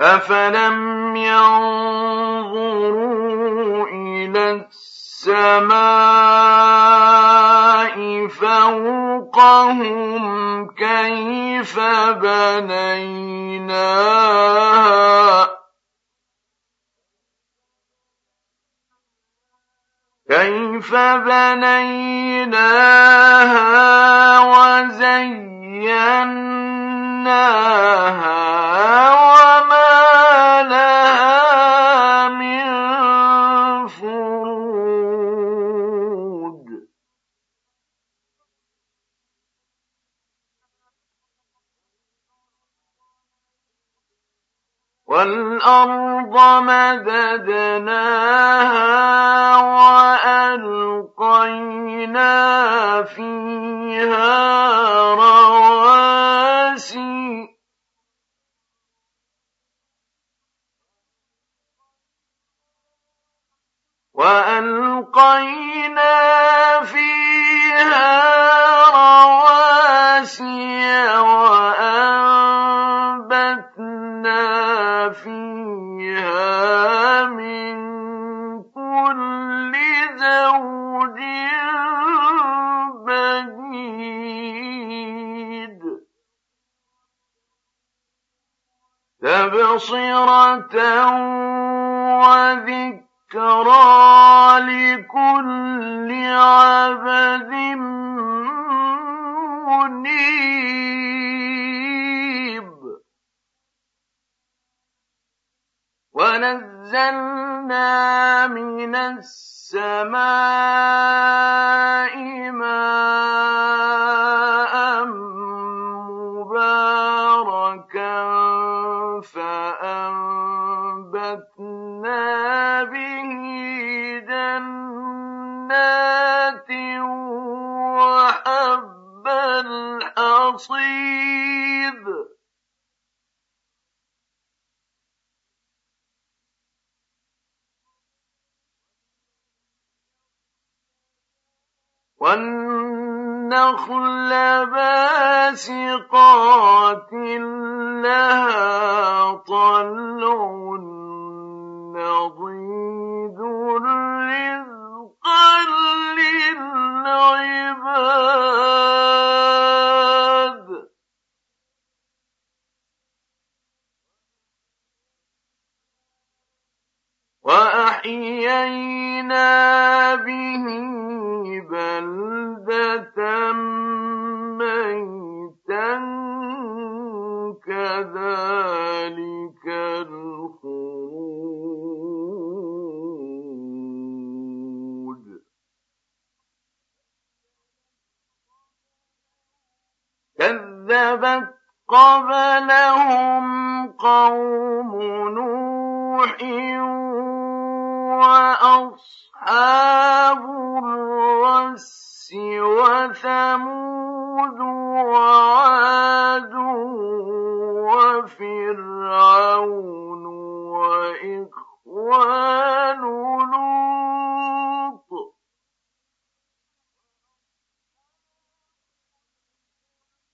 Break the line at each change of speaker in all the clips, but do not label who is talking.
أفلم ينظروا إلى السماء فوقهم كيف بنيناها كيف بنيناها وزيناها وما والأرض مددناها وألقينا فيها رواسي. وألقينا فيها رواسي. تبصرة وذكرى لكل عبد منيب. ونزلنا من السماء ماء الحصيد والنخل باسقات لها طلع نضيد رزقا للعباد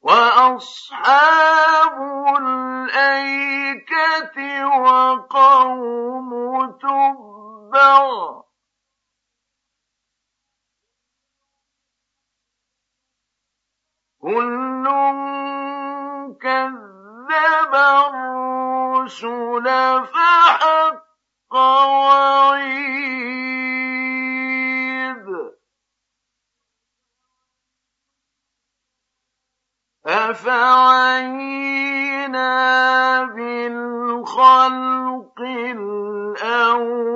وأصحاب الأيكة وقوم تبع. كل كذب الرسل فحق وعيد. أفعينا بالخلق الأول؟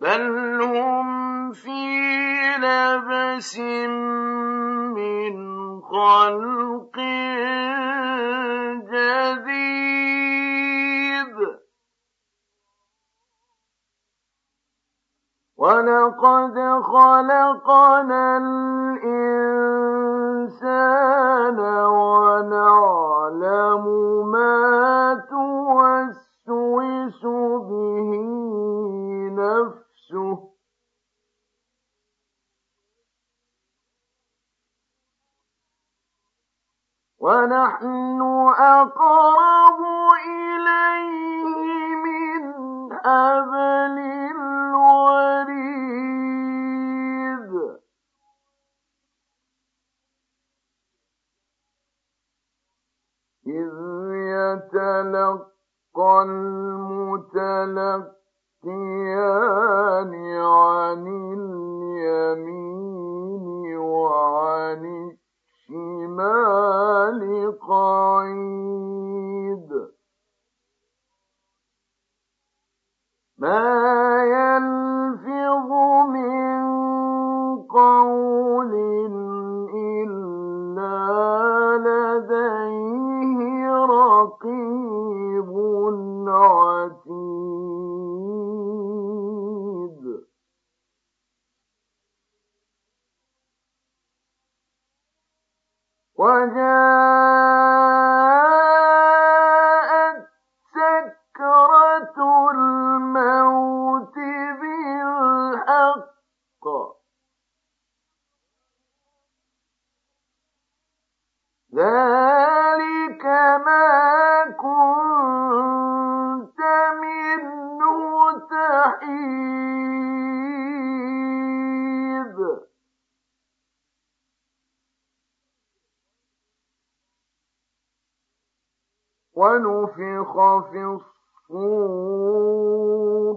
بل هم في لبس من خلق خلقنا ونفخ في الصور.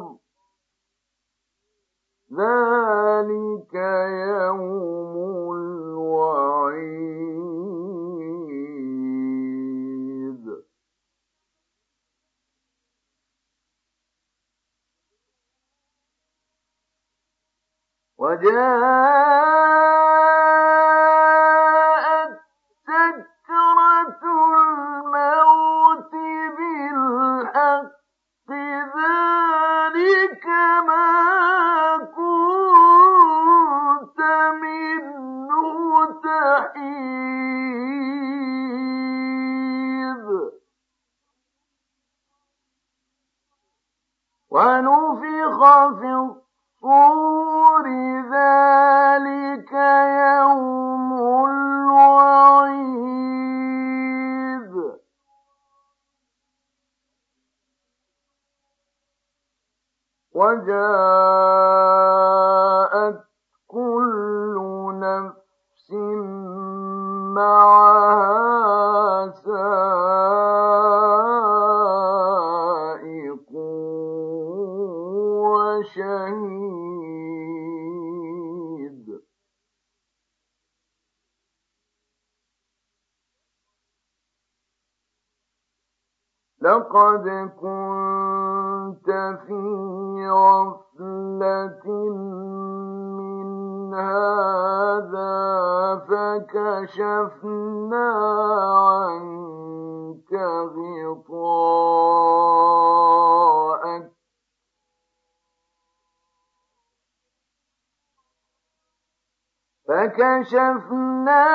ذلك يوم الوعيد. وجاء ونفخ في لقد كنت في غفلة من هذا فكشفنا عنك غطاءك فكشفنا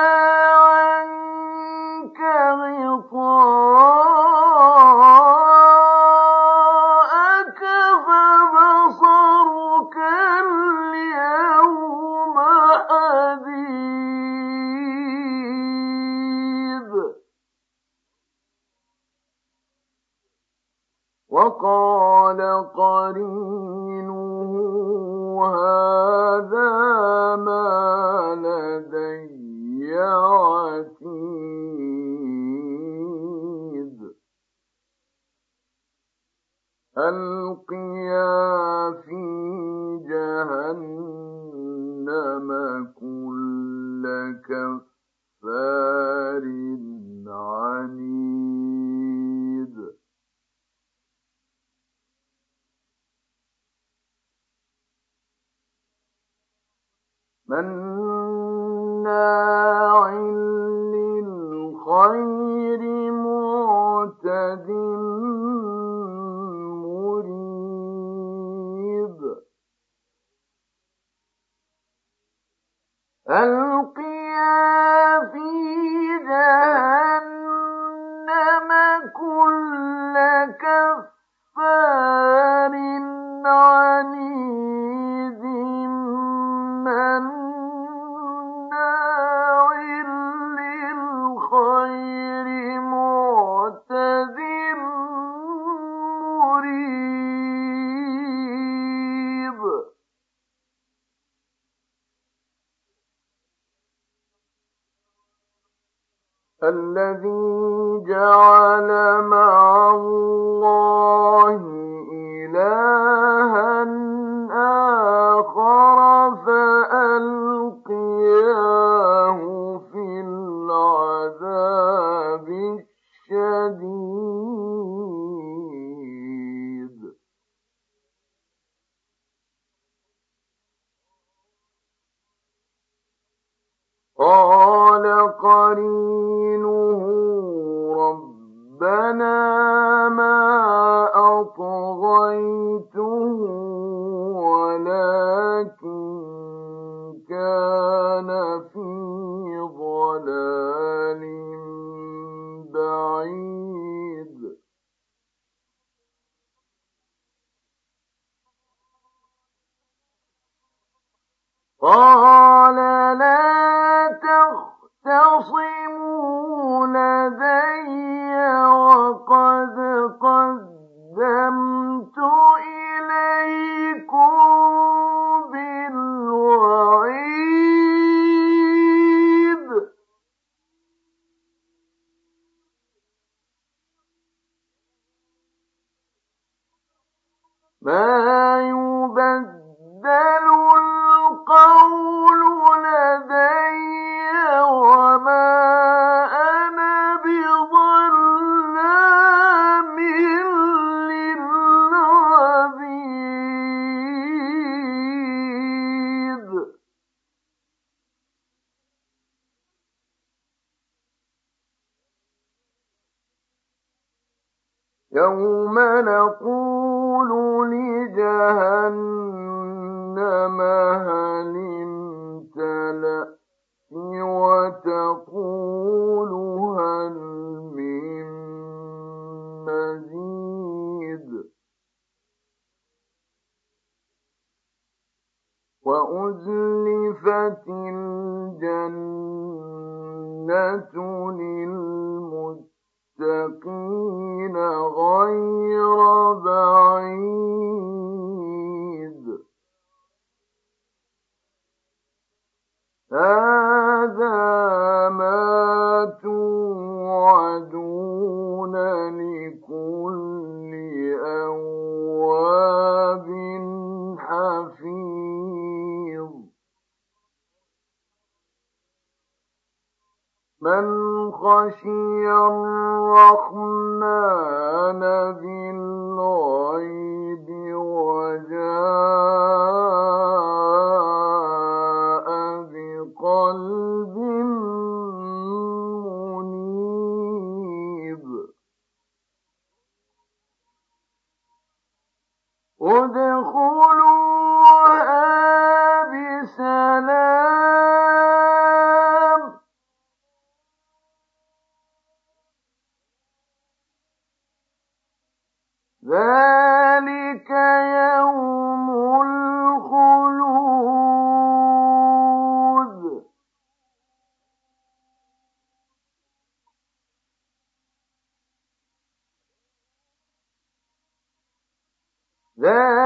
عنك غطاءك فبصرك اليوم وقال قرينه للخير معتد الذي جعل مع الله إلها آخر فألقياه في العذاب الشديد. قال قرينه يبدل القول وأزلفت الجنة للمتقين غير بعيد. هذا من خشي الرحمن بالغيب ذلك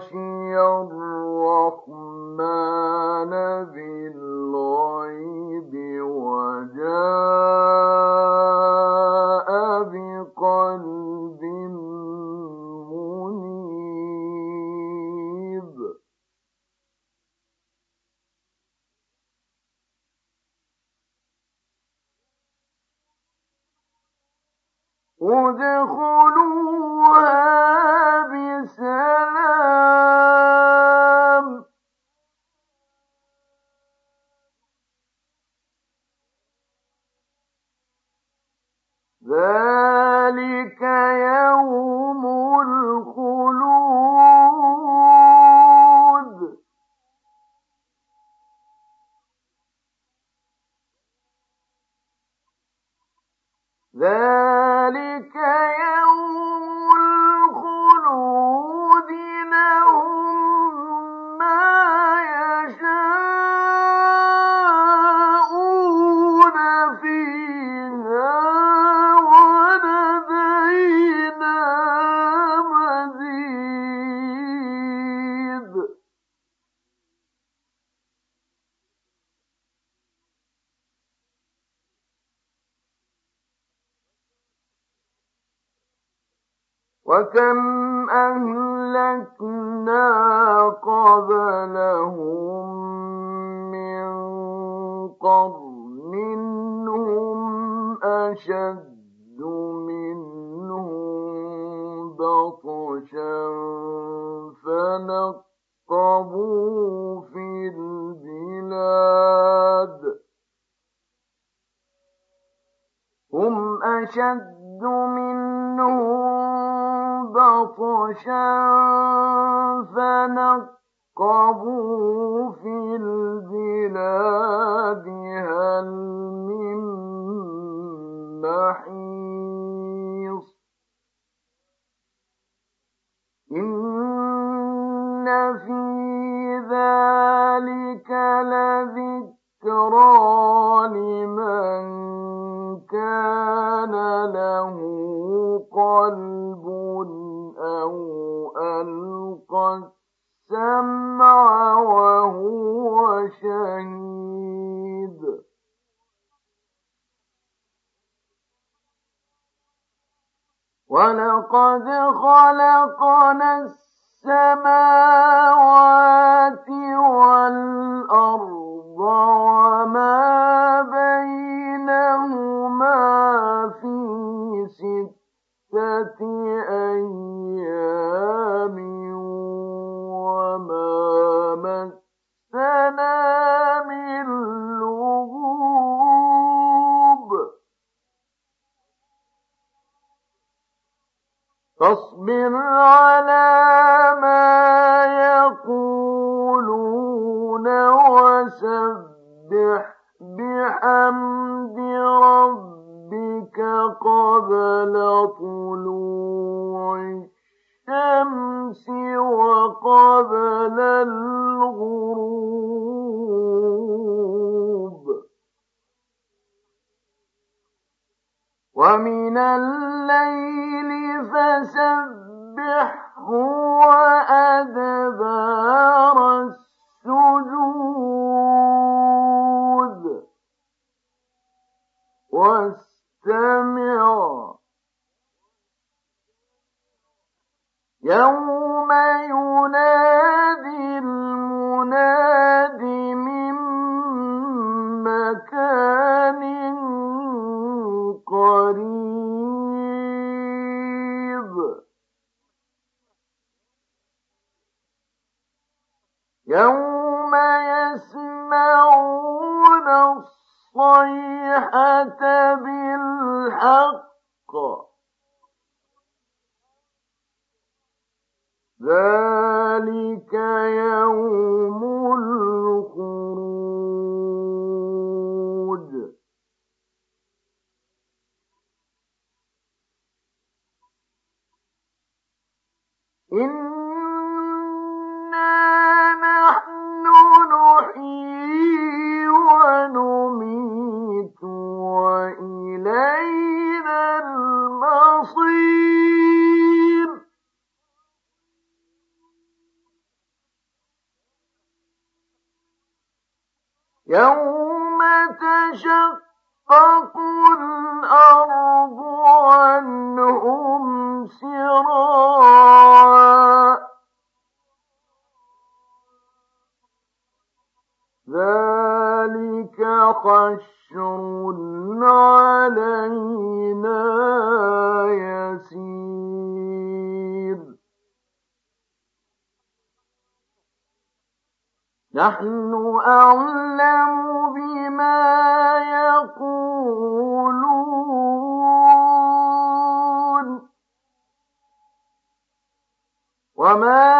خشي الرحمن بالغيب وجاء بقلب منيب. وكم أهلكنا قبلهم من قرن هم أشد منهم بطشا فنقبوا في البلاد هم أشد منهم بطشا فنقبوا في البلاد هل من محيص إن في ذلك لذكرى لمن كان له قلب أو السمع وهو شهيد. ولقد خلقنا السماوات والأرض وما بينهما في ستة أيام فاصبر على ما يقولون وسبح بحمد ربك قبل طلوع الشمس وقبل الغروب. ومن الليل فسبحه وأدبار السجود واستمع يوم ينادي المناد نحن أعلم بما يقولون. وما